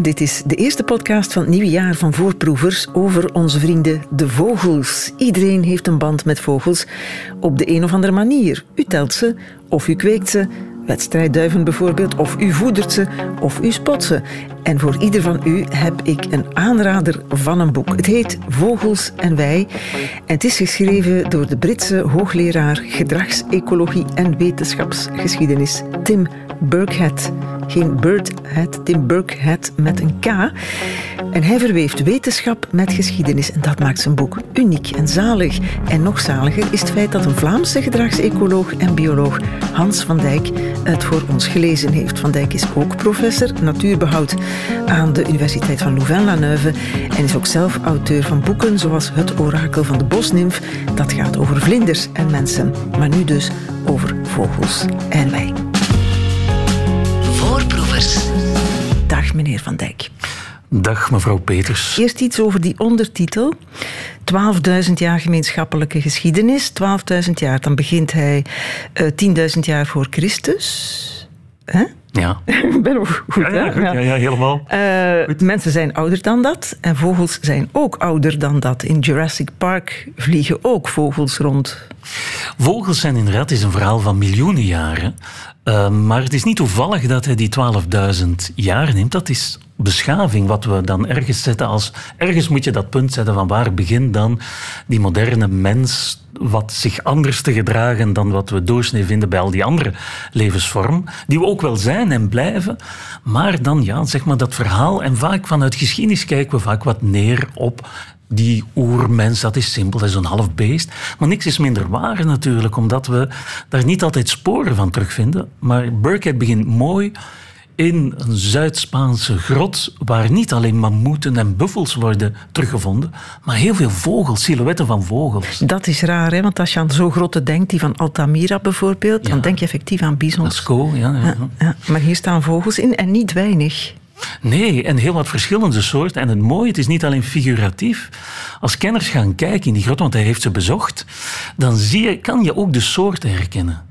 Dit is de eerste podcast van het nieuwe jaar van Voorproevers over onze vrienden de vogels. Iedereen heeft een band met vogels op de een of andere manier. U telt ze, of u kweekt ze, wedstrijdduiven bijvoorbeeld, of u voedert ze, of u spot ze. En voor ieder van u heb ik een aanrader van een boek. Het heet Vogels en Wij. En het is geschreven door de Britse hoogleraar gedragsecologie en wetenschapsgeschiedenis Tim Burkhead. Geen Birdhead, Tim Burkhead met een K. En hij verweeft wetenschap met geschiedenis en dat maakt zijn boek uniek en zalig. En nog zaliger is het feit dat een Vlaamse gedragsecoloog en bioloog, Hans van Dijk, het voor ons gelezen heeft. Van Dijk is ook professor natuurbehoud aan de Universiteit van Louvain-la-Neuve en is ook zelf auteur van boeken zoals Het orakel van de bosnimf, dat gaat over vlinders en mensen, maar nu dus over vogels en wij. Van Dijk. Dag mevrouw Peters. Eerst iets over die ondertitel. 12.000 jaar gemeenschappelijke geschiedenis. 12.000 jaar, dan begint hij uh, 10.000 jaar voor Christus. Hè? Ja. Ik ben ook goed, ja, ja, hè? goed, ja, ja, helemaal. Uh, mensen zijn ouder dan dat en vogels zijn ook ouder dan dat. In Jurassic Park vliegen ook vogels rond. Vogels zijn inderdaad is een verhaal van miljoenen jaren. Uh, maar het is niet toevallig dat hij die 12.000 jaar neemt. Dat is beschaving, wat we dan ergens zetten als... Ergens moet je dat punt zetten van waar begint dan die moderne mens wat zich anders te gedragen dan wat we doorsnee vinden bij al die andere levensvormen, die we ook wel zijn en blijven, maar dan ja, zeg maar dat verhaal en vaak vanuit geschiedenis kijken we vaak wat neer op die oermens, dat is simpel, dat is een half beest. Maar niks is minder waar natuurlijk, omdat we daar niet altijd sporen van terugvinden. Maar Burkhead begint mooi in een Zuid-Spaanse grot waar niet alleen mammoeten en buffels worden teruggevonden, maar heel veel vogels, silhouetten van vogels. Dat is raar, hè? want als je aan zo'n grotten denkt, die van Altamira bijvoorbeeld, ja. dan denk je effectief aan bizons. Lascaux, ja. ja, ja. Maar hier staan vogels in en niet weinig. Nee, en heel wat verschillende soorten. En het mooie, het is niet alleen figuratief. Als kenners gaan kijken in die grot, want hij heeft ze bezocht, dan zie je, kan je ook de soorten herkennen.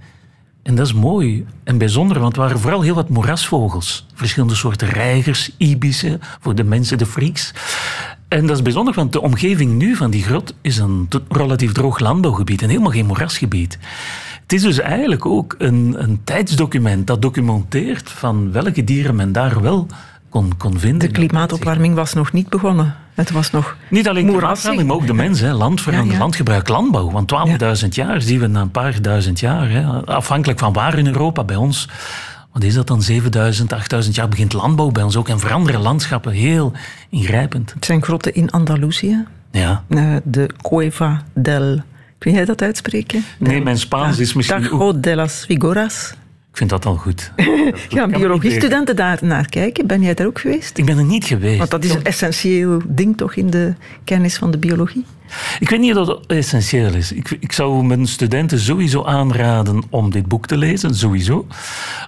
En dat is mooi en bijzonder, want er waren vooral heel wat moerasvogels. Verschillende soorten reigers, ibissen, voor de mensen de freaks. En dat is bijzonder, want de omgeving nu van die grot is een relatief droog landbouwgebied en helemaal geen moerasgebied. Het is dus eigenlijk ook een, een tijdsdocument dat documenteert van welke dieren men daar wel kon, kon vinden. De klimaatopwarming was nog niet begonnen. Het was nog Niet alleen klimaatverandering, maar ook de mens. Hè. Landverandering, ja, ja. landgebruik, landbouw. Want 12.000 ja. jaar zien we na een paar duizend jaar. Hè. Afhankelijk van waar in Europa, bij ons... Wat is dat dan? 7000, 8000 jaar begint landbouw bij ons ook. En veranderen landschappen heel ingrijpend. Het zijn grotten in Andalusië. Ja. De Cueva del... Kun jij dat uitspreken? Nee, mijn Spaans is misschien... Tajo de las Figuras. Ik vind dat al goed. Gaan biologiestudenten daar naar kijken? Ben jij daar ook geweest? Ik ben er niet geweest. Want dat is een essentieel ding toch in de kennis van de biologie? Ik weet niet of dat essentieel is. Ik, ik zou mijn studenten sowieso aanraden om dit boek te lezen, sowieso.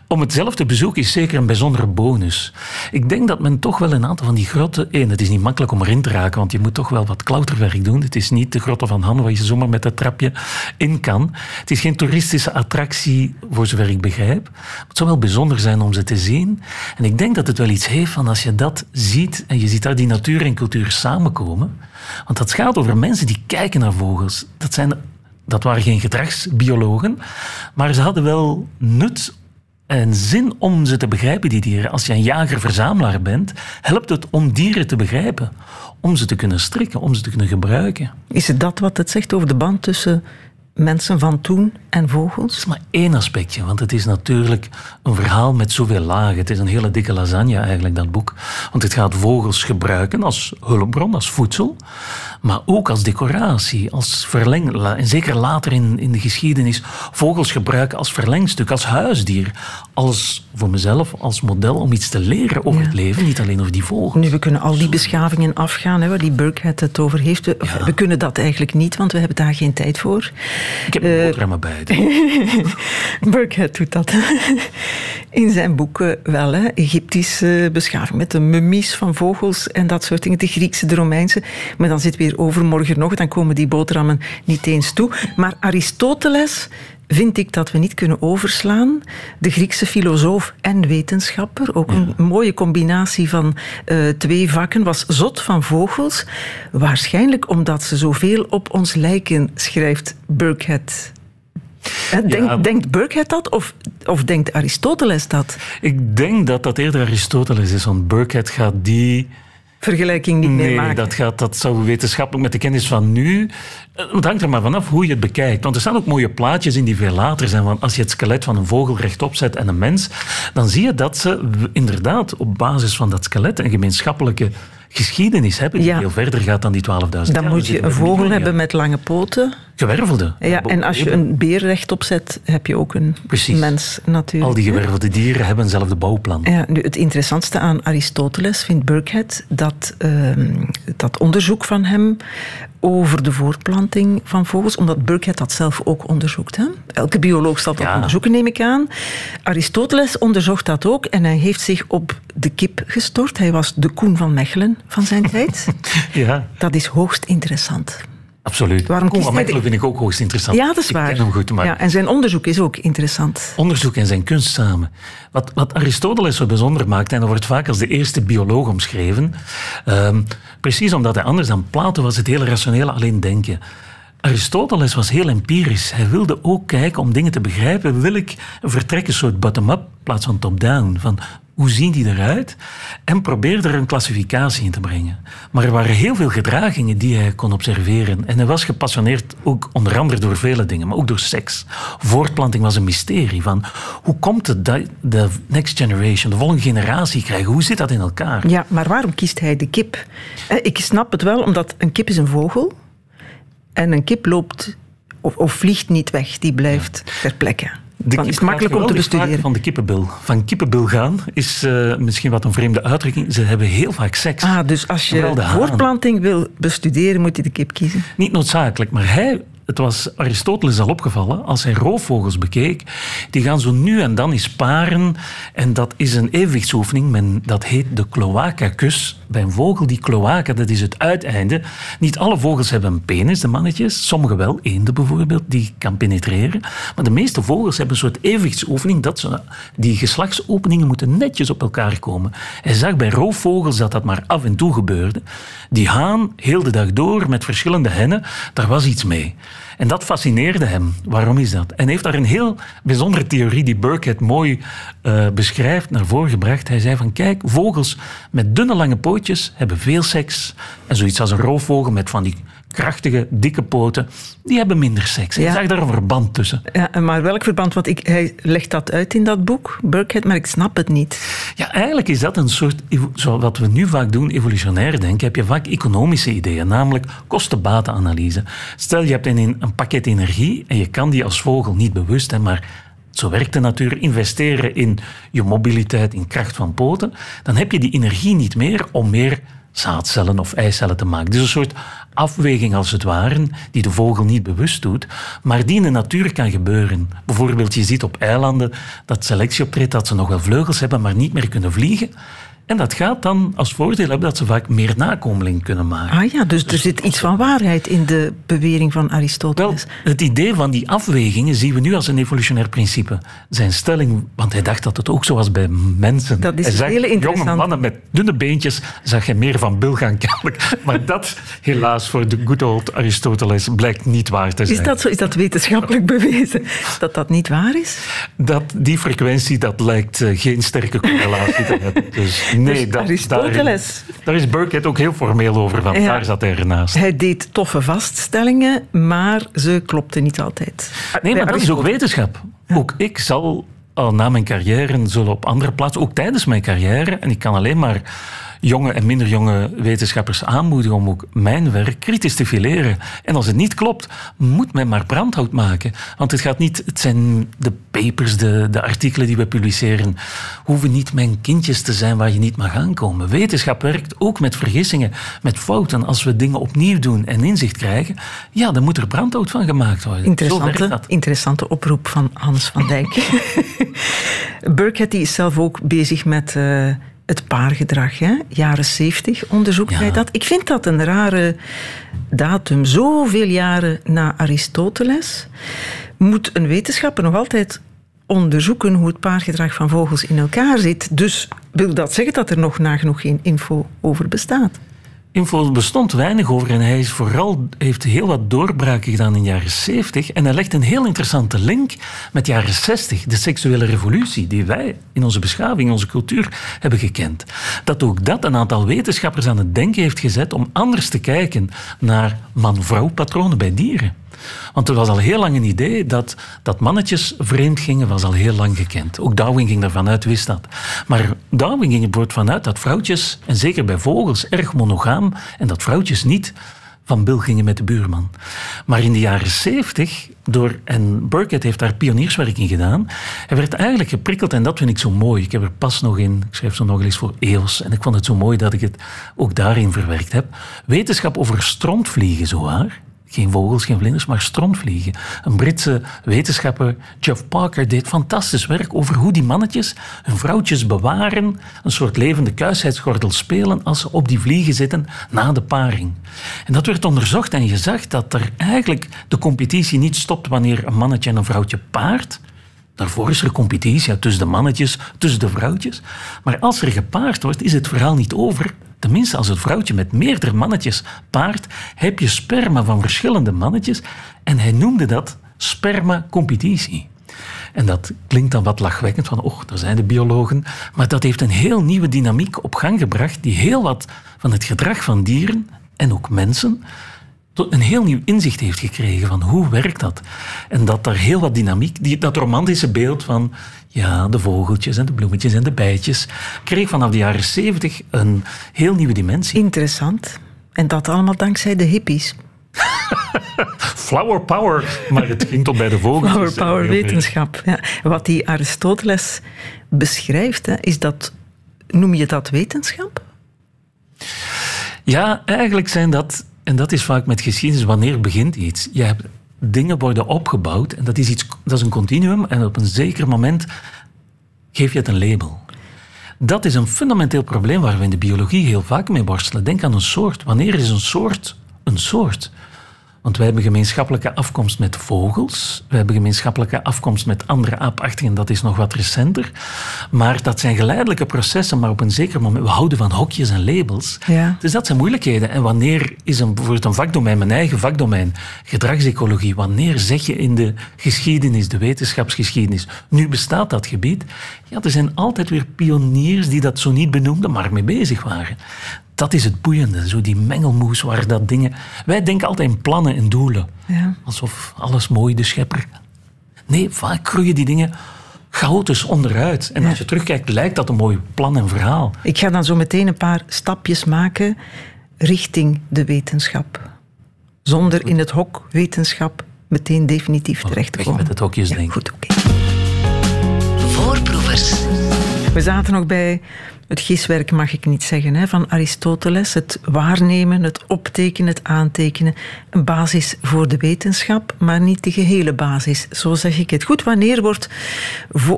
Om het zelf te bezoeken is zeker een bijzondere bonus. Ik denk dat men toch wel een aantal van die grotten... Één, het is niet makkelijk om erin te raken, want je moet toch wel wat klauterwerk doen. Het is niet de grotten van Han waar je zomaar met dat trapje in kan. Het is geen toeristische attractie, voor zover ik begrijp. Het zou wel bijzonder zijn om ze te zien. En ik denk dat het wel iets heeft van als je dat ziet en je ziet daar die natuur en cultuur samenkomen... Want dat gaat over mensen die kijken naar vogels. Dat, zijn, dat waren geen gedragsbiologen, maar ze hadden wel nut en zin om ze te begrijpen, die dieren. Als je een jager-verzamelaar bent, helpt het om dieren te begrijpen. Om ze te kunnen strikken, om ze te kunnen gebruiken. Is het dat wat het zegt over de band tussen mensen van toen en vogels? Dat is maar één aspectje, want het is natuurlijk een verhaal met zoveel lagen. Het is een hele dikke lasagne eigenlijk, dat boek. Want het gaat vogels gebruiken als hulpbron, als voedsel, maar ook als decoratie, als verleng... En zeker later in, in de geschiedenis, vogels gebruiken als verlengstuk, als huisdier. Als, voor mezelf, als model om iets te leren over ja. het leven, niet alleen over die vogels. Nu, we kunnen al die beschavingen afgaan, hè, waar die Burkhead het over heeft. We, ja. we kunnen dat eigenlijk niet, want we hebben daar geen tijd voor. Ik heb een boterhammen bij. Burkhead doet dat in zijn boeken wel. Hè. Egyptische beschaving met de mummies van vogels en dat soort dingen. De Griekse, de Romeinse. Maar dan zit weer overmorgen nog. Dan komen die boterhammen niet eens toe. Maar Aristoteles vind ik dat we niet kunnen overslaan. De Griekse filosoof en wetenschapper, ook een mooie combinatie van uh, twee vakken, was zot van vogels. Waarschijnlijk omdat ze zoveel op ons lijken, schrijft Burkhead. Denkt, ja. denkt Burkhead dat of, of denkt Aristoteles dat? Ik denk dat dat eerder Aristoteles is, want Burkhead gaat die vergelijking niet nee, meer maken. Dat, gaat, dat zou wetenschappelijk met de kennis van nu. Eh, het hangt er maar vanaf hoe je het bekijkt. Want er staan ook mooie plaatjes in die veel later zijn. Want als je het skelet van een vogel rechtop zet en een mens, dan zie je dat ze inderdaad op basis van dat skelet een gemeenschappelijke geschiedenis hebben die veel verder gaat dan die 12.000 jaar. Dan moet je een vogel hebben met lange poten. Gewervelde. Ja, en als je een beer rechtop zet, heb je ook een mens natuurlijk. Al die gewervelde dieren hebben eenzelfde bouwplan. Ja, nu, het interessantste aan Aristoteles vindt Burkhead dat uh, dat onderzoek van hem over de voortplanting van vogels, omdat Burkhead dat zelf ook onderzoekt. Hè? Elke bioloog zal dat onderzoeken, neem ik aan. Aristoteles onderzocht dat ook en hij heeft zich op de kip gestort. Hij was de Koen van Mechelen van zijn tijd. ja. Dat is hoogst interessant. Absoluut. Waarom Koen van Mechelen vind ik ook hoogst interessant. Ja, dat is waar. Ik ken hem goed, maar... ja, en zijn onderzoek is ook interessant. Onderzoek en zijn kunst samen. Wat, wat Aristoteles zo bijzonder maakt, en dat wordt vaak als de eerste bioloog omschreven, um, precies omdat hij anders dan Plato was, het hele rationele alleen denken. Aristoteles was heel empirisch. Hij wilde ook kijken om dingen te begrijpen. Wil ik vertrekken, een soort bottom-up in plaats van top-down? Van hoe zien die eruit? En probeerde er een klassificatie in te brengen. Maar er waren heel veel gedragingen die hij kon observeren. En hij was gepassioneerd ook onder andere door vele dingen, maar ook door seks. Voortplanting was een mysterie. Van hoe komt het dat de next generation, de volgende generatie krijgen? Hoe zit dat in elkaar? Ja, maar waarom kiest hij de kip? Eh, ik snap het wel, omdat een kip is een vogel. En een kip loopt of, of vliegt niet weg, die blijft ter plekke. De is makkelijk om te bestuderen. Van de kippenbil. Van kippenbil gaan is uh, misschien wat een vreemde uitdrukking. Ze hebben heel vaak seks. Ah, dus als je voortplanting wil bestuderen, moet je de kip kiezen? Niet noodzakelijk, maar hij het was Aristoteles al opgevallen, als hij roofvogels bekeek, die gaan zo nu en dan eens paren. En dat is een evenwichtsoefening, men, dat heet de cloaca-kus. Bij een vogel, die cloaca, dat is het uiteinde. Niet alle vogels hebben een penis, de mannetjes. Sommige wel, eenden bijvoorbeeld, die kan penetreren. Maar de meeste vogels hebben een soort evenwichtsoefening, dat die geslachtsopeningen moeten netjes op elkaar komen. Hij zag bij roofvogels dat dat maar af en toe gebeurde. Die haan, heel de dag door, met verschillende hennen, daar was iets mee. En dat fascineerde hem. Waarom is dat? En hij heeft daar een heel bijzondere theorie die Burkhead mooi uh, beschrijft naar voren gebracht. Hij zei van kijk, vogels met dunne lange pootjes hebben veel seks. En zoiets als een roofvogel met van die krachtige, dikke poten, die hebben minder seks. Ja. Ik zag daar een verband tussen. Ja, maar welk verband? Want ik, hij legt dat uit in dat boek, Burkhead, maar ik snap het niet. Ja, eigenlijk is dat een soort, zoals wat we nu vaak doen, evolutionair denken, heb je vaak economische ideeën, namelijk kosten-batenanalyse. Stel, je hebt een, een pakket energie en je kan die als vogel niet bewust, hè, maar zo werkt de natuur, investeren in je mobiliteit, in kracht van poten, dan heb je die energie niet meer om meer zaadcellen of eicellen te maken. Dus een soort afweging als het ware, die de vogel niet bewust doet, maar die in de natuur kan gebeuren. Bijvoorbeeld, je ziet op eilanden dat selectie optreedt, dat ze nog wel vleugels hebben, maar niet meer kunnen vliegen. En dat gaat dan als voordeel hebben dat ze vaak meer nakomelingen kunnen maken. Ah ja, dus, er zit iets van waarheid in de bewering van Aristoteles. Wel, het idee van die afwegingen zien we nu als een evolutionair principe. Zijn stelling, want hij dacht dat het ook zo was bij mensen. Dat is hij zag, hele interessant. Jonge mannen met dunne beentjes zag je meer van Bill gaan kennelijk. Maar dat, helaas, voor de good old Aristoteles blijkt niet waar te zijn. Is dat zo? Is dat wetenschappelijk bewezen? Dat dat niet waar is? Dat die frequentie, dat lijkt uh, geen sterke correlatie te hebben. Dus Nee, dus dat, Aristoteles. Daar, daar, is Burkhead ook heel formeel over, want daar zat hij ernaast. Hij deed toffe vaststellingen, maar ze klopten niet altijd. Nee, maar dat is ook wetenschap. Ook ik zal al na mijn carrière zullen op andere plaatsen, ook tijdens mijn carrière, en ik kan alleen maar jonge en minder jonge wetenschappers aanmoedigen om ook mijn werk kritisch te fileren. En als het niet klopt, moet men maar brandhout maken. Want het gaat niet, het zijn de papers, de, de artikelen die we publiceren, hoeven niet mijn kindjes te zijn waar je niet mag aankomen. Wetenschap werkt ook met vergissingen, met fouten. Als we dingen opnieuw doen en inzicht krijgen, ja, dan moet er brandhout van gemaakt worden. Interessante, interessante oproep van Hans van Dijk. Burkhead is zelf ook bezig met. Uh, het paargedrag. Hè? Jaren 70 onderzoekt Ja. hij dat. Ik vind dat een rare datum. Zoveel jaren na Aristoteles moet een wetenschapper nog altijd onderzoeken hoe het paargedrag van vogels in elkaar zit. Dus wil dat zeggen dat er nog nagenoeg geen info over bestaat? Info bestond weinig over en hij is vooral, heeft heel wat doorbraken gedaan in de jaren 70. En hij legt een heel interessante link met de jaren 60, de seksuele revolutie die wij in onze beschaving, in onze cultuur hebben gekend. Dat ook dat een aantal wetenschappers aan het denken heeft gezet om anders te kijken naar man-vrouw patronen bij dieren. Want er was al heel lang een idee dat, dat mannetjes vreemd gingen, was al heel lang gekend. Ook Darwin ging ervan uit, wist dat. Maar Darwin ging er vanuit dat vrouwtjes, en zeker bij vogels, erg monogaam, en dat vrouwtjes niet van bil gingen met de buurman. Maar in de jaren zeventig, door, en Burkett heeft daar pionierswerk in gedaan, hij werd eigenlijk geprikkeld, en dat vind ik zo mooi. Ik heb er pas nog in, ik schrijf zo nog eens voor EOS, en ik vond het zo mooi dat ik het ook daarin verwerkt heb. Wetenschap over strontvliegen, zowaar. Geen vogels, geen vlinders, maar strontvliegen. Een Britse wetenschapper, Geoff Parker, deed fantastisch werk over hoe die mannetjes hun vrouwtjes bewaren, een soort levende kuisheidsgordel spelen als ze op die vliegen zitten na de paring. En dat werd onderzocht en je zag dat er eigenlijk de competitie niet stopt wanneer een mannetje en een vrouwtje paart. Daarvoor is er competitie tussen de mannetjes, tussen de vrouwtjes. Maar als er gepaard wordt, is het verhaal niet over. Tenminste, als het vrouwtje met meerdere mannetjes paart, heb je sperma van verschillende mannetjes. En hij noemde dat sperma-competitie. En dat klinkt dan wat lachwekkend, van och, daar zijn de biologen. Maar dat heeft een heel nieuwe dynamiek op gang gebracht, die heel wat van het gedrag van dieren en ook mensen een heel nieuw inzicht heeft gekregen van hoe werkt dat. En dat daar heel wat dynamiek, die, dat romantische beeld van ja, de vogeltjes en de bloemetjes en de bijtjes, kreeg vanaf de jaren zeventig een heel nieuwe dimensie. Interessant. En dat allemaal dankzij de hippies. Flower power, maar het ging tot bij de vogels. Eh, power wetenschap. Ja. Wat die Aristoteles beschrijft, hè, is dat, noem je dat wetenschap? Ja, eigenlijk zijn dat, en dat is vaak met geschiedenis, wanneer begint iets? Je hebt, dingen worden opgebouwd en dat is, iets, dat is een continuum en op een zeker moment geef je het een label. Dat is een fundamenteel probleem waar we in de biologie heel vaak mee worstelen. Denk aan een soort. Wanneer is een soort een soort? Want wij hebben gemeenschappelijke afkomst met vogels. We hebben gemeenschappelijke afkomst met andere aapachtigen. Dat is nog wat recenter. Maar dat zijn geleidelijke processen. Maar op een zeker moment... We houden van hokjes en labels. Ja. Dus dat zijn moeilijkheden. En wanneer is een, bijvoorbeeld een vakdomein, mijn eigen vakdomein, gedragsecologie, wanneer zeg je in de geschiedenis, de wetenschapsgeschiedenis, nu bestaat dat gebied? Ja, er zijn altijd weer pioniers die dat zo niet benoemden, maar mee bezig waren. Dat is het boeiende, zo die mengelmoes waar dat dingen... Wij denken altijd in plannen en doelen. Ja. Alsof alles mooi, de schepper. Nee, vaak groeien die dingen chaotisch onderuit. En als je terugkijkt, lijkt dat een mooi plan en verhaal. Ik ga dan zo meteen een paar stapjes maken richting de wetenschap. Zonder in het hok wetenschap meteen definitief terecht te weg komen. met het hokjes Ja. Goed, oké. Voorproevers. We zaten nog bij het giswerk, mag ik niet zeggen, hè, van Aristoteles. Het waarnemen, het optekenen, het aantekenen. Een basis voor de wetenschap, maar niet de gehele basis. Zo zeg ik het. Goed, wanneer wordt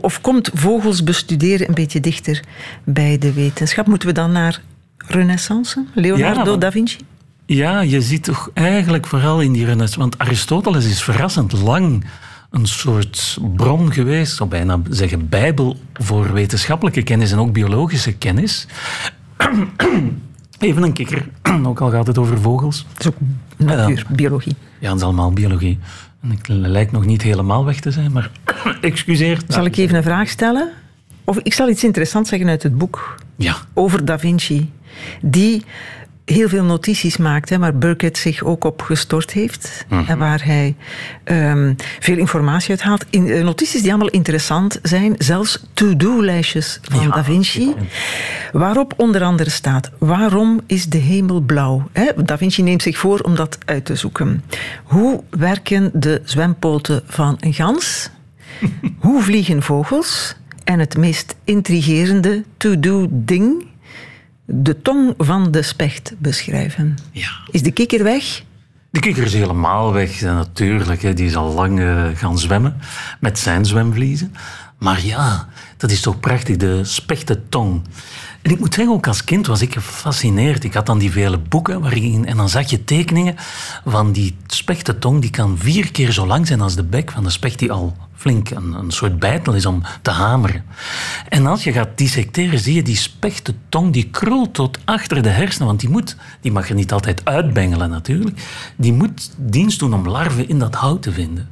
of komt vogels bestuderen een beetje dichter bij de wetenschap? Moeten we dan naar Renaissance? Leonardo Ja, want- da Vinci? Ja, je ziet toch eigenlijk vooral in die renaissance... Want Aristoteles is verrassend lang een soort bron geweest, zou bijna zeggen bijbel voor wetenschappelijke kennis en ook biologische kennis. Even een kikker, ook al gaat het over vogels. Dat is ook natuur, biologie. Ja, het is allemaal biologie. Ik lijk nog niet helemaal weg te zijn, maar excuseer. Zal ik even een vraag stellen? Of ik zal iets interessants zeggen uit het boek. Ja, over Da Vinci, die heel veel notities maakt, hè, waar Burkett zich ook op gestort heeft en waar hij ehm, veel informatie uit haalt. In, eh, notities die allemaal interessant zijn, zelfs to-do-lijstjes van Ja, Da Vinci, waarop onder andere staat, waarom is de hemel blauw? Hè? Da Vinci neemt zich voor om dat uit te zoeken. Hoe werken de zwempoten van een gans? Hoe vliegen vogels? En het meest intrigerende to-do-ding, de tong van de specht beschrijven. ja. Is de kikker weg? De kikker is helemaal weg, natuurlijk. Hè. Die is al lang eh, gaan zwemmen met zijn zwemvliezen. Maar ja, dat is toch prachtig, de spechtentong. En ik moet zeggen, ook als kind was ik gefascineerd. Ik had dan die vele boeken waarin, en dan zag je tekeningen van die spechtentong. Die kan vier keer zo lang zijn als de bek van de specht die al flink een, een soort bijtel is om te hameren. En als je gaat dissecteren, zie je die spechtentong die krult tot achter de hersenen. Want die, moet, die mag je niet altijd uitbengelen natuurlijk. Die moet dienst doen om larven in dat hout te vinden.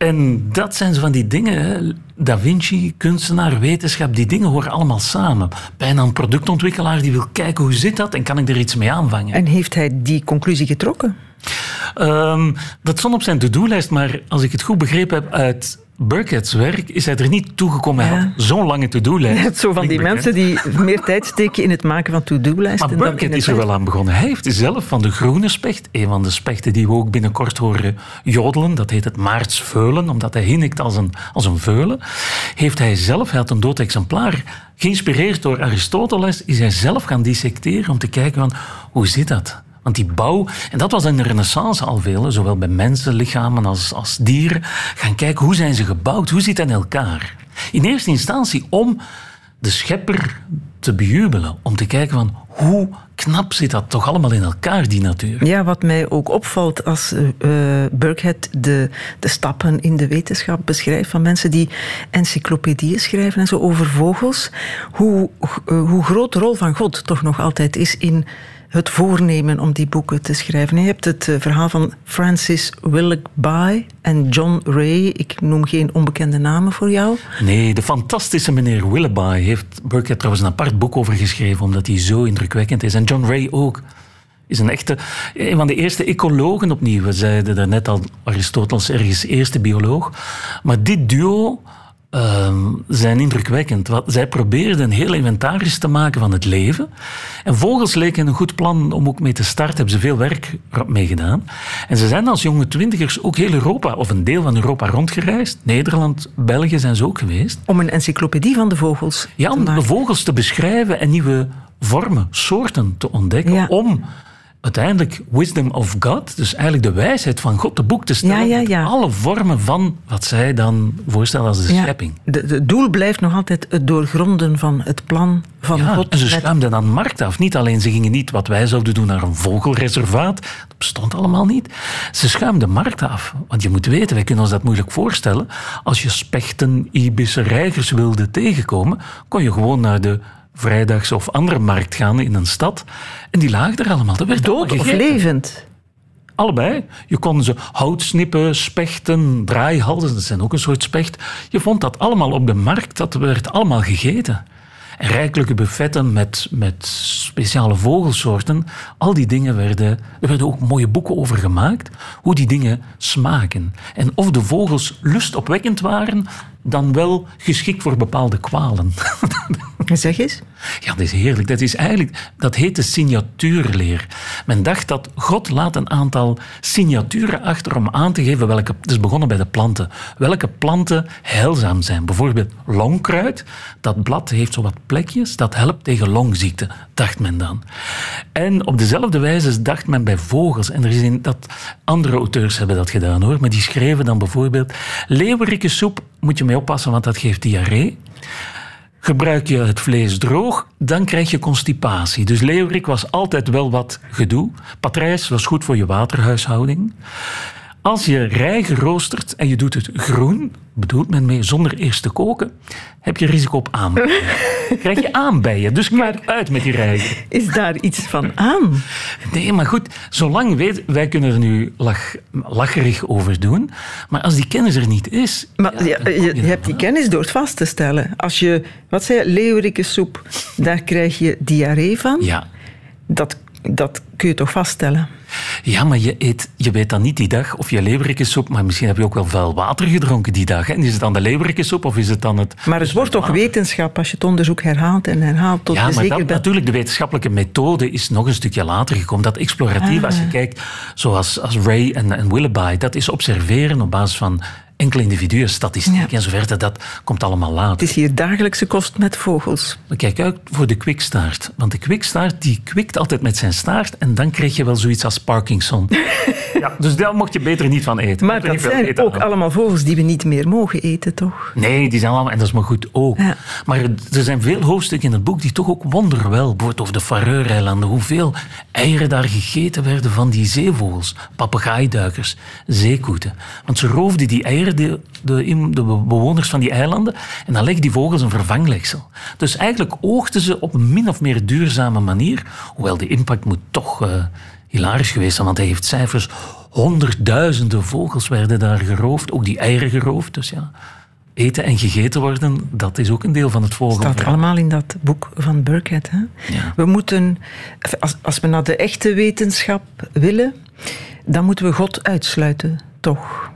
En dat zijn zo van die dingen. Da Vinci, kunstenaar, wetenschap, die dingen horen allemaal samen. Bijna een productontwikkelaar die wil kijken hoe zit dat en kan ik er iets mee aanvangen. En heeft hij die conclusie getrokken? Um, dat stond op zijn to-do-lijst, maar als ik het goed begrepen heb uit Burkett's werk is hij er niet toegekomen. Hij had zo'n lange to-do-lijst. Zo van die mensen die meer tijd steken in het maken van to-do-lijsten. Maar Burkett is er wel aan begonnen. Hij heeft zelf van de groene specht, een van de spechten die we ook binnenkort horen jodelen, dat heet het maartsveulen, omdat hij hinnikt als een, als een veulen, heeft hij zelf, hij had een dood exemplaar, geïnspireerd door Aristoteles, is hij zelf gaan dissecteren om te kijken van, hoe zit dat? Want die bouw, en dat was in de renaissance al veel, zowel bij mensenlichamen als, als dieren, gaan kijken hoe zijn ze gebouwd, hoe zit het in elkaar. In eerste instantie om de schepper te bejubelen, om te kijken van hoe knap zit dat toch allemaal in elkaar, die natuur. Ja, wat mij ook opvalt als uh, Burkhead de, de stappen in de wetenschap beschrijft van mensen die encyclopedieën schrijven en zo over vogels, hoe, uh, hoe groot de rol van God toch nog altijd is in het voornemen om die boeken te schrijven. Je hebt het eh, verhaal van Francis Willoughby en John Ray. Ik noem geen onbekende namen voor jou. Nee, de fantastische meneer Willoughby heeft Burkett trouwens een apart boek over geschreven, omdat hij zo indrukwekkend is. En John Ray ook. Is een echte, een van de eerste ecologen opnieuw. We zeiden daarnet al, Aristoteles ergens eerste bioloog. Maar dit duo uh, zijn indrukwekkend. Wat, zij probeerden een heel inventaris te maken van het leven. En vogels leken een goed plan om ook mee te starten. Hebben ze veel werk mee gedaan. En ze zijn als jonge twintigers ook heel Europa, of een deel van Europa rondgereisd. Nederland, België zijn ze ook geweest. Om een encyclopedie van de vogels Ja, om de vogels te beschrijven en nieuwe vormen, soorten te ontdekken. Om uiteindelijk wisdom of God, dus eigenlijk de wijsheid van God, te boek te stellen. Ja, ja, ja. Alle vormen van wat zij dan voorstellen als de schepping. Het doel blijft nog altijd het doorgronden van het plan van God. En ze schuimden dan markt af. Niet alleen, ze gingen niet wat wij zouden doen naar een vogelreservaat. Dat bestond allemaal niet. Ze schuimden markt af. Want je moet weten, wij kunnen ons dat moeilijk voorstellen. Als je spechten, ibissen, reigers wilde tegenkomen, kon je gewoon naar de vrijdags of andere markt gaan in een stad. En die lagen er allemaal. Dat werd Dood of levend? Allebei. Je kon ze hout snippen, spechten, draaihalzen, dat zijn ook een soort specht. Je vond dat allemaal op de markt, dat werd allemaal gegeten. En rijkelijke buffetten met, met speciale vogelsoorten. Al die dingen werden... Er werden ook mooie boeken over gemaakt. Hoe die dingen smaken. En of de vogels lustopwekkend waren, dan wel geschikt voor bepaalde kwalen. Zeg eens. Ja, dat is heerlijk. Dat, is eigenlijk, dat heet de signatuurleer. Men dacht dat God laat een aantal signaturen achter om aan te geven welke... Het is begonnen bij de planten. Welke planten heilzaam zijn. Bijvoorbeeld longkruid. Dat blad heeft zo wat plekjes. Dat helpt tegen longziekte, dacht men dan. En op dezelfde wijze dacht men bij vogels. En er is in dat... Andere auteurs hebben dat gedaan, hoor. Maar die schreven dan bijvoorbeeld... soep moet je mee oppassen, want dat geeft diarree. Gebruik je het vlees droog, dan krijg je constipatie. Dus leeuwerik was altijd wel wat gedoe. Patrijs was goed voor je waterhuishouding. Als je rij geroosterd en je doet het groen, bedoelt men mee zonder eerst te koken, heb je risico op aanbijen. Krijg je aanbijen, dus maar uit met die rij. Is daar iets van aan? Nee, maar goed, zolang weet, wij kunnen er nu lach, lacherig over doen, maar als die kennis er niet is... Maar ja, je, je, hebt die kennis door het vast te stellen. Als je, wat zei je, leeuwerike soep, daar krijg je diarree van. Ja. Dat, dat kun je toch vaststellen? Ja, maar je, eet, je weet dan niet die dag of je leeuwerikkensoep, maar misschien heb je ook wel vuil water gedronken die dag. En is het dan de leeuwerikkensoep of is het dan het... Maar het wordt toch wetenschap als je het onderzoek herhaalt en herhaalt tot ja, maar zeker dat, natuurlijk, de wetenschappelijke methode is nog een stukje later gekomen. Dat exploratief, als je Ah. kijkt, zoals als Ray en, en Willoughby, dat is observeren op basis van enkele individuen, statistiek en zo verder, dat komt allemaal later. Het is hier dagelijkse kost met vogels. Kijk uit voor de kwikstaart. Want de kwikstaart die kwikt altijd met zijn staart en dan krijg je wel zoiets als Parkinson. ja, dus daar mocht je beter niet van eten. Maar dat zijn ook allemaal vogels die we niet meer mogen eten, toch? Nee, die zijn allemaal, en dat is maar goed ook. Maar er zijn veel hoofdstukken in het boek die toch ook wonderwel, bijvoorbeeld over de Faroe-eilanden, hoeveel eieren daar gegeten werden van die zeevogels, papegaaiduikers, zeekoeten. Want ze roofden die eieren, de, de, de bewoners van die eilanden, en dan legden die vogels een vervanglegsel. Dus eigenlijk oogden ze op een min of meer duurzame manier, hoewel de impact moet toch uh, hilarisch geweest zijn, want hij heeft cijfers. Honderdduizenden vogels werden daar geroofd, ook die eieren geroofd. Dus ja, eten en gegeten worden, dat is ook een deel van het volgende. staat allemaal in dat boek van Burkhead. Hè? Ja. We moeten, als, als we naar de echte wetenschap willen, dan moeten we God uitsluiten, toch?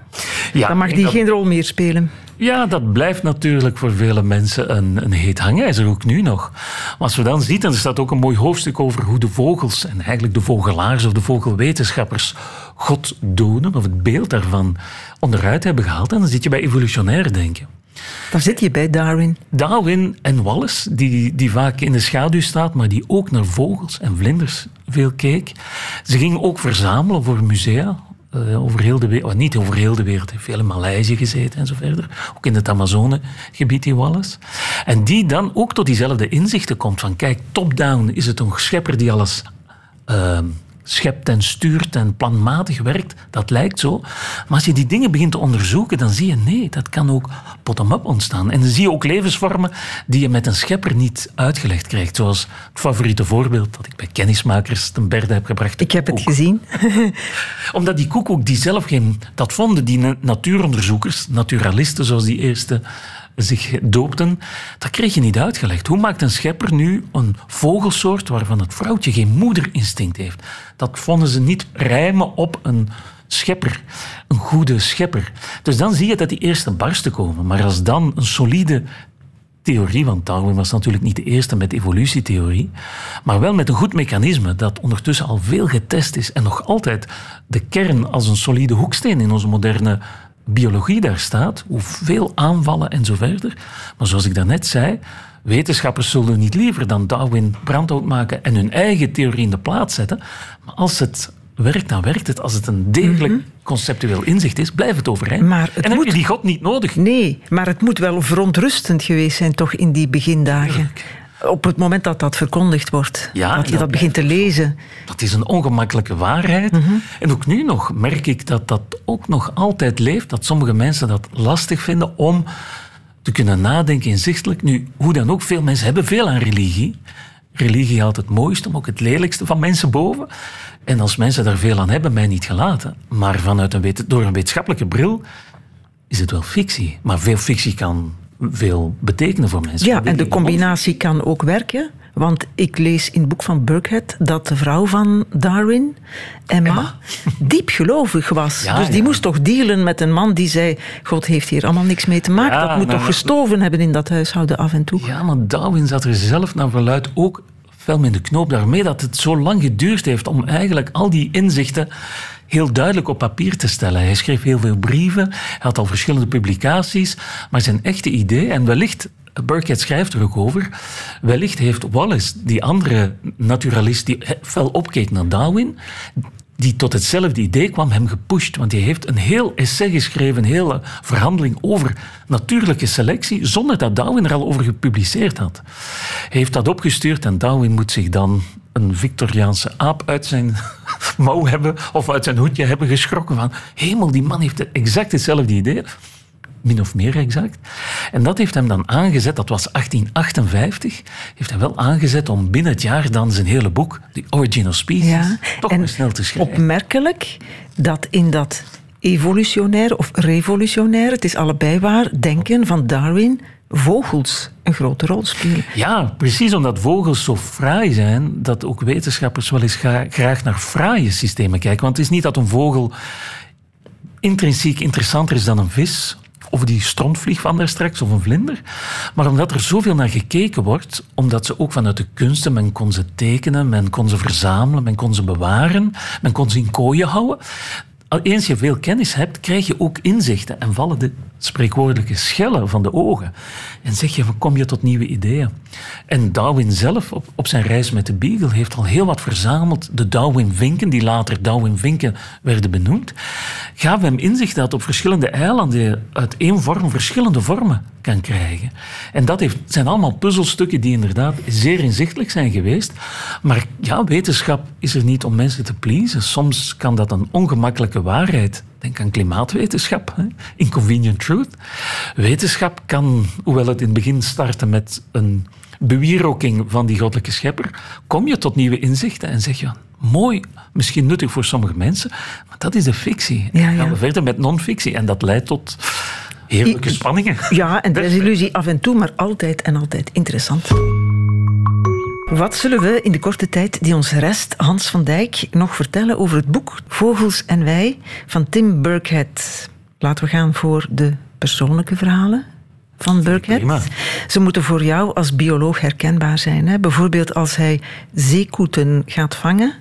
Ja, dan mag die geen rol meer spelen. Ja, dat blijft natuurlijk voor vele mensen een, een heet hangijzer, ook nu nog. Maar als we dan zien, en er staat ook een mooi hoofdstuk over hoe de vogels, en eigenlijk de vogelaars of de vogelwetenschappers, God doden, of het beeld daarvan, onderuit hebben gehaald. En dan zit je bij evolutionair denken. Daar zit je bij Darwin. Darwin en Wallace, die, die vaak in de schaduw staat, maar die ook naar vogels en vlinders veel keek. Ze gingen ook verzamelen voor musea, uh, over heel de wereld, niet over heel de wereld, veel in Maleisië gezeten en zo verder. Ook in het Amazonegebied, die Wallace. En die dan ook tot diezelfde inzichten komt van, kijk, top-down is het een schepper die alles uh, schept en stuurt en planmatig werkt. Dat lijkt zo. Maar als je die dingen begint te onderzoeken, dan zie je nee, dat kan ook bottom-up ontstaan. En dan zie je ook levensvormen die je met een schepper niet uitgelegd krijgt. Zoals het favoriete voorbeeld dat ik bij kennismakers ten berde heb gebracht. Ik heb het gezien. Omdat die koekoek die zelf geen... Dat vonden die natuuronderzoekers, naturalisten zoals die eerste zich doopten, dat kreeg je niet uitgelegd. Hoe maakt een schepper nu een vogelsoort waarvan het vrouwtje geen moederinstinct heeft? Dat vonden ze niet rijmen op een schepper, een goede schepper. Dus dan zie je dat die eerste barsten komen. Maar als dan een solide theorie, want Darwin was natuurlijk niet de eerste met evolutietheorie, maar wel met een goed mechanisme dat ondertussen al veel getest is en nog altijd de kern als een solide hoeksteen in onze moderne biologie daar staat, hoeveel aanvallen en zo verder. Maar zoals ik daarnet zei, wetenschappers zullen niet liever dan Darwin brandhout maken en hun eigen theorie in de plaats zetten. Maar als het werkt, dan werkt het. Als het een degelijk mhm. conceptueel inzicht is, blijft het overeind. Maar het en dan moet... heb je die God niet nodig. Nee, maar het moet wel verontrustend geweest zijn toch in die begindagen op het moment dat dat verkondigd wordt, dat je dat, begint te lezen. Dat is een ongemakkelijke waarheid. Mhm. En ook nu nog merk ik dat dat ook nog altijd leeft, dat sommige mensen dat lastig vinden om te kunnen nadenken inzichtelijk. Nu, hoe dan ook, veel mensen hebben veel aan religie. Religie haalt het mooiste, maar ook het lelijkste van mensen boven. En als mensen daar veel aan hebben, mij niet gelaten. Maar vanuit een, door een wetenschappelijke bril is het wel fictie. Maar veel fictie kan veel betekenen voor mensen. Ja, en de combinatie kan ook werken. Want ik lees in het boek van Burkhead dat de vrouw van Darwin, Emma, diepgelovig was. dus die moest toch dealen met een man die zei: God heeft hier allemaal niks mee te maken. dat moet toch gestoven hebben in dat huishouden af en toe. Ja, maar Darwin zat er zelf naar verluid ook fel in de knoop daarmee dat het zo lang geduurd heeft om eigenlijk al die inzichten heel duidelijk op papier te stellen. Hij schreef heel veel brieven, hij had al verschillende publicaties, maar zijn echte idee, en wellicht Burkett schrijft er ook over. Wellicht heeft Wallace, die andere naturalist die fel opkeek naar Darwin, die tot hetzelfde idee kwam, hem gepusht. Want hij heeft een heel essay geschreven, een hele verhandeling over natuurlijke selectie, zonder dat Darwin er al over gepubliceerd had. Hij heeft dat opgestuurd en Darwin moet zich dan een Victoriaanse aap uit zijn mouw hebben of uit zijn hoedje hebben geschrokken van hemel, die man heeft exact hetzelfde idee. Min of meer exact. En dat heeft hem dan aangezet, dat was 1858, heeft hij wel aangezet om binnen het jaar dan zijn hele boek, The Origin of Species, toch en snel te schrijven. Opmerkelijk dat in dat evolutionair of revolutionair, het is allebei waar, denken van Darwin vogels een grote rol spelen. Ja, precies omdat vogels zo fraai zijn, dat ook wetenschappers wel eens graag naar fraaie systemen kijken. Want het is niet dat een vogel intrinsiek interessanter is dan een vis, of die strontvlieg van daar straks, of een vlinder. Maar omdat er zoveel naar gekeken wordt, omdat ze ook vanuit de kunsten, men kon ze tekenen, men kon ze verzamelen, men kon ze bewaren, men kon ze in kooien houden, eens je veel kennis hebt, krijg je ook inzichten en vallen de spreekwoordelijke schellen van de ogen. En zeg je, kom je tot nieuwe ideeën. En Darwin zelf, op, op zijn reis met de Beagle, heeft al heel wat verzameld. De Darwin-vinken, die later Darwin-vinken werden benoemd, gaven hem inzicht dat op verschillende eilanden je uit één vorm verschillende vormen kan krijgen. En dat heeft, zijn allemaal puzzelstukken die inderdaad zeer inzichtelijk zijn geweest. Maar ja, wetenschap is er niet om mensen te pleasen. Soms kan dat een waarheid Denk aan klimaatwetenschap, hè? inconvenient truth. Wetenschap kan, hoewel het in het begin startte met een bewieroking van die goddelijke schepper, kom je tot nieuwe inzichten en zeg je, mooi, misschien nuttig voor sommige mensen, maar dat is de fictie. Ja, Dan gaan we verder met non-fictie en dat leidt tot heerlijke spanningen. Ja, en desillusie af en toe, maar altijd en altijd interessant. Wat zullen we in de korte tijd die ons rest, Hans van Dijk, nog vertellen over het boek Vogels en Wij van Tim Burkhead? Laten we gaan voor de persoonlijke verhalen van Burkhead. Ze moeten voor jou als bioloog herkenbaar zijn. Hè? Bijvoorbeeld als hij zeekoeten gaat vangen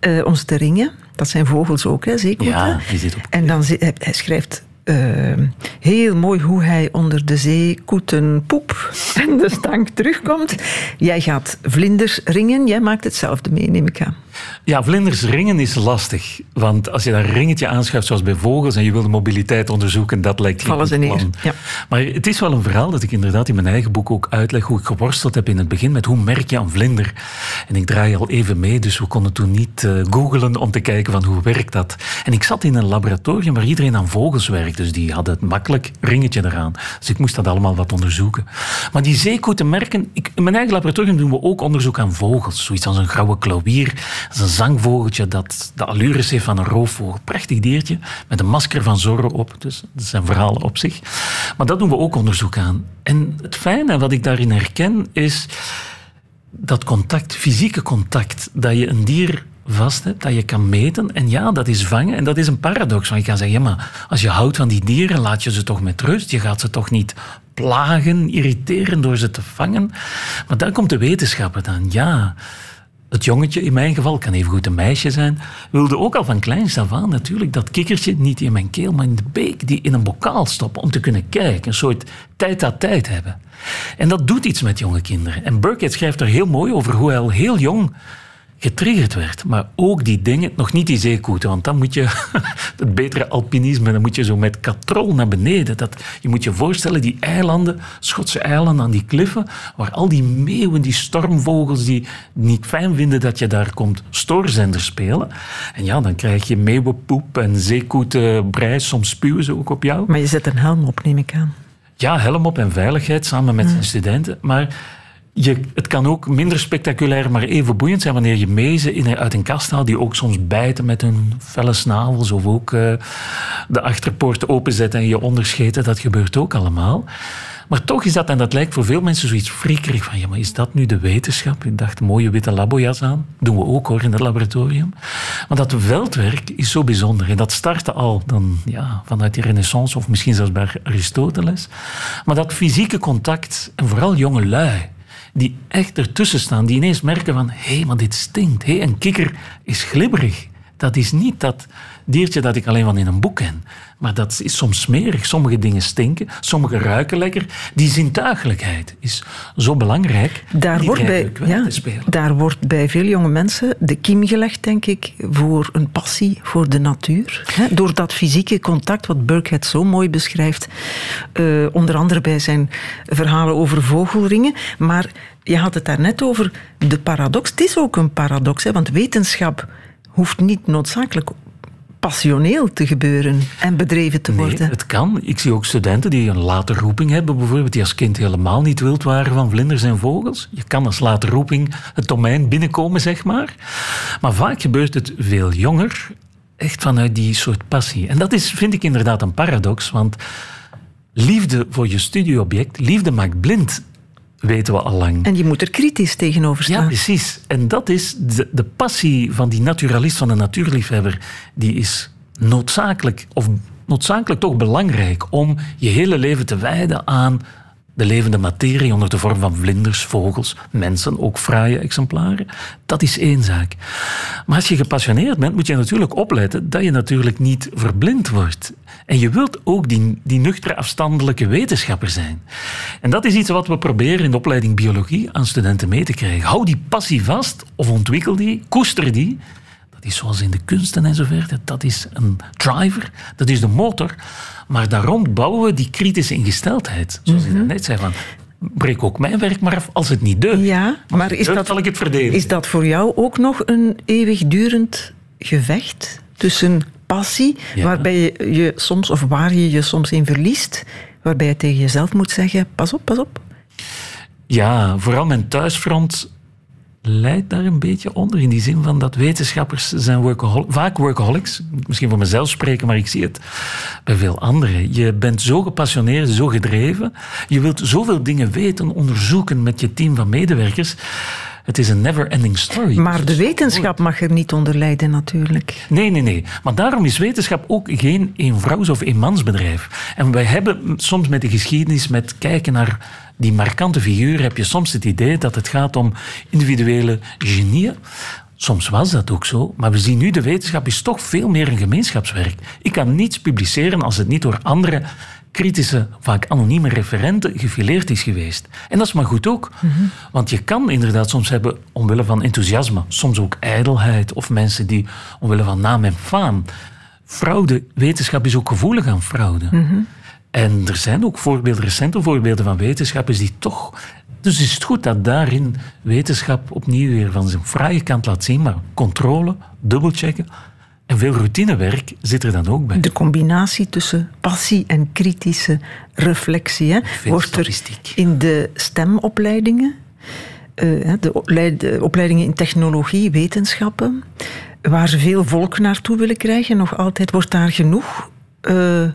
uh, om ze te ringen. Dat zijn vogels ook, hè, zeekoeten. Ja, die zit op. En dan hij schrijft uh, heel mooi hoe hij onder de zee koeten poep en de stank terugkomt. Jij gaat vlinders ringen, jij maakt hetzelfde mee, neem ik aan. Ja, vlinders ringen is lastig. Want als je daar een ringetje aanschuift, zoals bij vogels, en je wil de mobiliteit onderzoeken, dat lijkt Vallen ze neer. Ja. Maar het is wel een verhaal dat ik inderdaad in mijn eigen boek ook uitleg, hoe ik geworsteld heb in het begin met hoe merk je een vlinder. En ik draai al even mee, dus we konden toen niet uh, googelen om te kijken van hoe werkt dat. En ik zat in een laboratorium waar iedereen aan vogels werkt, dus die hadden het makkelijk ringetje eraan. Dus ik moest dat allemaal wat onderzoeken. Maar die zeekoeten merken, ik, in mijn eigen laboratorium doen we ook onderzoek aan vogels. Zoiets als een grauwe klauwier dat is een zangvogeltje dat de allures heeft van een roofvogel. Prachtig diertje, met een masker van Zorro op. Dus dat zijn verhalen op zich. Maar dat doen we ook onderzoek aan. En het fijne wat ik daarin herken is dat contact, fysieke contact, dat je een dier vast hebt, dat je kan meten. En ja, dat is vangen. En dat is een paradox. Want je kan zeggen, ja, maar als je houdt van die dieren, laat je ze toch met rust. Je gaat ze toch niet plagen, irriteren door ze te vangen. Maar daar komt de wetenschapper dan. Ja, het jongetje, in mijn geval, kan even goed een meisje zijn, wilde ook al van kleins af aan natuurlijk dat kikkertje niet in mijn keel, maar in de beek, die in een bokaal stoppen om te kunnen kijken. Een soort tijd aan tijd hebben. En dat doet iets met jonge kinderen. En Burkett schrijft er heel mooi over hoe hij al heel jong getriggerd werd. Maar ook die dingen, nog niet die zeekoeten, want dan moet je het betere alpinisme, dan moet je zo met katrol naar beneden. Dat, je moet je voorstellen, die eilanden, Schotse eilanden aan die kliffen, waar al die meeuwen, die stormvogels, die niet fijn vinden dat je daar komt, stoorzenders spelen. En ja, dan krijg je meeuwenpoep en zeekoetenbrei, soms spuwen ze ook op jou. Maar je zet een helm op, neem ik aan. Ja, helm op en veiligheid samen met zijn studenten. Maar je, het kan ook minder spectaculair, maar even boeiend zijn wanneer je mezen in, uit een kast haalt, die ook soms bijten met hun felle snavels of ook uh, de achterpoort openzetten en je onderscheten. Dat gebeurt ook allemaal. Maar toch is dat, en dat lijkt voor veel mensen zoiets frikkerig van, ja, maar is dat nu de wetenschap? Ik dacht, mooie witte labojas aan. Doen we ook hoor, in het laboratorium. Maar dat veldwerk is zo bijzonder. En dat startte al dan, ja, vanuit de renaissance, of misschien zelfs bij Aristoteles. Maar dat fysieke contact, en vooral jonge lui, die echt ertussen staan, die ineens merken van hé, hey, maar dit stinkt. Hey, een kikker is glibberig. Dat is niet dat diertje dat ik alleen van in een boek ken. Maar dat is soms smerig. Sommige dingen stinken, sommige ruiken lekker. Die zintuigelijkheid is zo belangrijk. Daar, wordt bij, ja, daar wordt bij veel jonge mensen de kiem gelegd, denk ik, voor een passie voor de natuur. door dat fysieke contact, wat Burkhead zo mooi beschrijft. Uh, onder andere bij zijn verhalen over vogelringen. Maar je had het daarnet over de paradox. Het is ook een paradox, hè, want wetenschap hoeft niet noodzakelijk passioneel te gebeuren en bedreven te worden. Nee, het kan. Ik zie ook studenten die een late roeping hebben, bijvoorbeeld, die als kind helemaal niet wild waren van vlinders en vogels. Je kan als late roeping het domein binnenkomen, zeg maar. Maar vaak gebeurt het veel jonger, echt vanuit die soort passie. En dat is, vind ik inderdaad een paradox, want liefde voor je studieobject, liefde maakt blind weten we al lang. En je moet er kritisch tegenover staan. Ja, precies. En dat is de, de passie van die naturalist, van de natuurliefhebber, die is noodzakelijk, of noodzakelijk toch belangrijk om je hele leven te wijden aan de levende materie onder de vorm van vlinders, vogels, mensen, ook fraaie exemplaren. Dat is één zaak. Maar als je gepassioneerd bent, moet je natuurlijk opletten dat je natuurlijk niet verblind wordt. En je wilt ook die, die nuchtere, afstandelijke wetenschapper zijn. En dat is iets wat we proberen in de opleiding biologie aan studenten mee te krijgen. Hou die passie vast of ontwikkel die, koester die. Dat is zoals in de kunsten en zo verder. Dat is een driver, dat is de motor. Maar daarom bouwen we die kritische ingesteldheid. Zoals mm -hmm. ik net zei, van, breek ook mijn werk maar af als het niet deugt. Ja, maar is dat, zal ik het. Is dat voor jou ook nog een eeuwigdurend gevecht tussen passie, ja. waarbij je, je soms, of waar je je soms in verliest, waarbij je tegen jezelf moet zeggen, pas op, pas op? Ja, vooral mijn thuisfront leidt daar een beetje onder. In die zin van dat wetenschappers zijn workahol vaak workaholics. Misschien voor mezelf spreken, maar ik zie het bij veel anderen. Je bent zo gepassioneerd, zo gedreven. Je wilt zoveel dingen weten, onderzoeken met je team van medewerkers. Het is een never-ending story. Maar de wetenschap mag er niet onder lijden, natuurlijk. Nee, nee, nee. Maar daarom is wetenschap ook geen eenvrouws- of eenmansbedrijf. En wij hebben soms met de geschiedenis, met kijken naar die markante figuren, heb je soms het idee dat het gaat om individuele genieën. Soms was dat ook zo, maar we zien nu de wetenschap is toch veel meer een gemeenschapswerk. Ik kan niets publiceren als het niet door andere kritische, vaak anonieme referenten gefileerd is geweest. En dat is maar goed ook. Mm -hmm. Want je kan inderdaad soms hebben, omwille van enthousiasme, soms ook ijdelheid, of mensen die omwille van naam en faam. Fraude, wetenschap is ook gevoelig aan fraude. Mm -hmm. En er zijn ook voorbeelden, recente voorbeelden van wetenschappers die toch. Dus is het goed dat daarin wetenschap opnieuw weer van zijn fraaie kant laat zien, maar controle, dubbelchecken. En veel routinewerk zit er dan ook bij. De combinatie tussen passie en kritische reflectie hè, wordt er in de stemopleidingen, uh, de, opleid, de opleidingen in technologie, wetenschappen, waar ze veel volk naartoe willen krijgen, nog altijd wordt daar genoeg. Uh,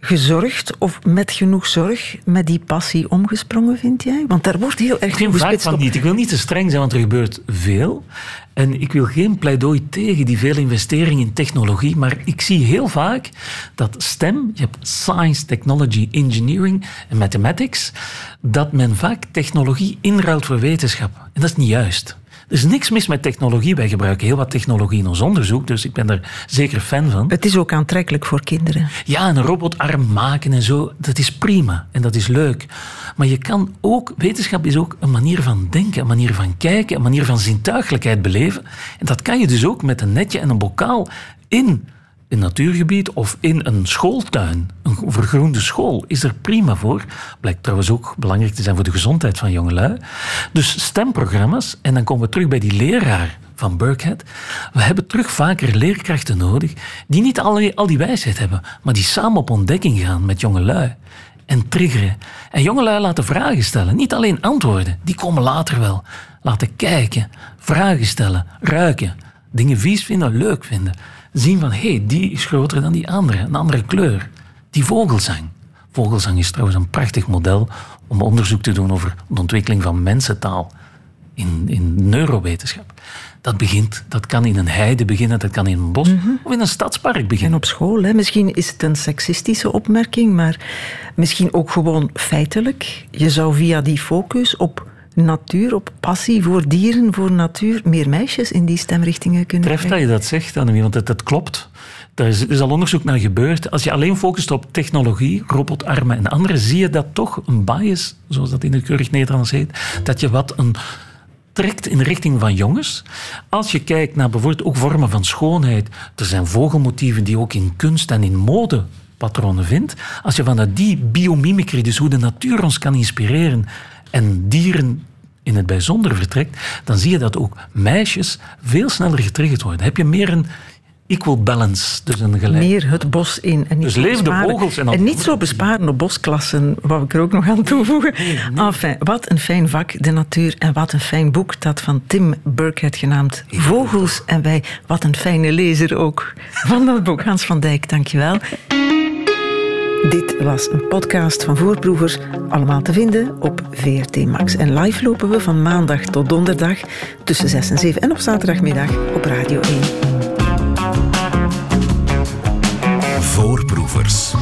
gezorgd of met genoeg zorg met die passie omgesprongen, vind jij? Want daar wordt heel erg veel vaak van niet. Ik wil niet te streng zijn, want er gebeurt veel. En ik wil geen pleidooi tegen die veel investering in technologie, maar ik zie heel vaak dat STEM, je hebt Science, Technology, Engineering en Mathematics, dat men vaak technologie inruilt voor wetenschap. En dat is niet juist. Er is niks mis met technologie. Wij gebruiken heel wat technologie in ons onderzoek, dus ik ben er zeker fan van. Het is ook aantrekkelijk voor kinderen. Ja, een robotarm maken en zo, dat is prima en dat is leuk. Maar je kan ook, wetenschap is ook een manier van denken, een manier van kijken, een manier van zintuigelijkheid beleven. En dat kan je dus ook met een netje en een bokaal in een natuurgebied of in een schooltuin, een vergroende school, is er prima voor. Blijkt trouwens ook belangrijk te zijn voor de gezondheid van jongelui. Dus stemprogramma's, en dan komen we terug bij die leraar van Burkhead. We hebben terug vaker leerkrachten nodig die niet al, al die wijsheid hebben, maar die samen op ontdekking gaan met jongelui en triggeren. En jongelui laten vragen stellen, niet alleen antwoorden, die komen later wel. Laten kijken, vragen stellen, ruiken, dingen vies vinden, leuk vinden zien van hé, hey, die is groter dan die andere, een andere kleur. Die vogelzang. Vogelzang is trouwens een prachtig model om onderzoek te doen over de ontwikkeling van mensentaal in, in neurowetenschap. Dat begint, dat kan in een heide beginnen, dat kan in een bos mm -hmm. of in een stadspark beginnen. En op school, hè? misschien is het een seksistische opmerking, maar misschien ook gewoon feitelijk. Je zou via die focus op natuur, op passie voor dieren, voor natuur, meer meisjes in die stemrichtingen kunnen Treft dat je dat zegt, Annemie, want het klopt. Er is, er is, al onderzoek naar gebeurd. Als je alleen focust op technologie, robotarmen en andere, zie je dat toch een bias, zoals dat in het keurig Nederlands heet, dat je wat een trekt in de richting van jongens. Als je kijkt naar bijvoorbeeld ook vormen van schoonheid, er zijn vogelmotieven die ook in kunst en in mode patronen vindt. Als je vanuit die biomimicry, dus hoe de natuur ons kan inspireren, en dieren in het bijzonder vertrekt, dan zie je dat ook meisjes veel sneller getriggerd worden. Heb je meer een equal balance, dus een gelijk. Meer het bos in. En niet dus leef de vogels en, en niet zo besparen op bosklassen, wou ik er ook nog aan toevoegen. Nee, nee. Enfin, wat een fijn vak, de natuur, en wat een fijn boek, dat van Tim Burkhead genaamd Vogels en wij. Wat een fijne lezer ook van dat boek. Hans van Dijk, dankjewel. Dit was een podcast van Voorproevers, allemaal te vinden op VRT Max. En live lopen we van maandag tot donderdag tussen 6 en 7 en op zaterdagmiddag op Radio 1. Voorproevers.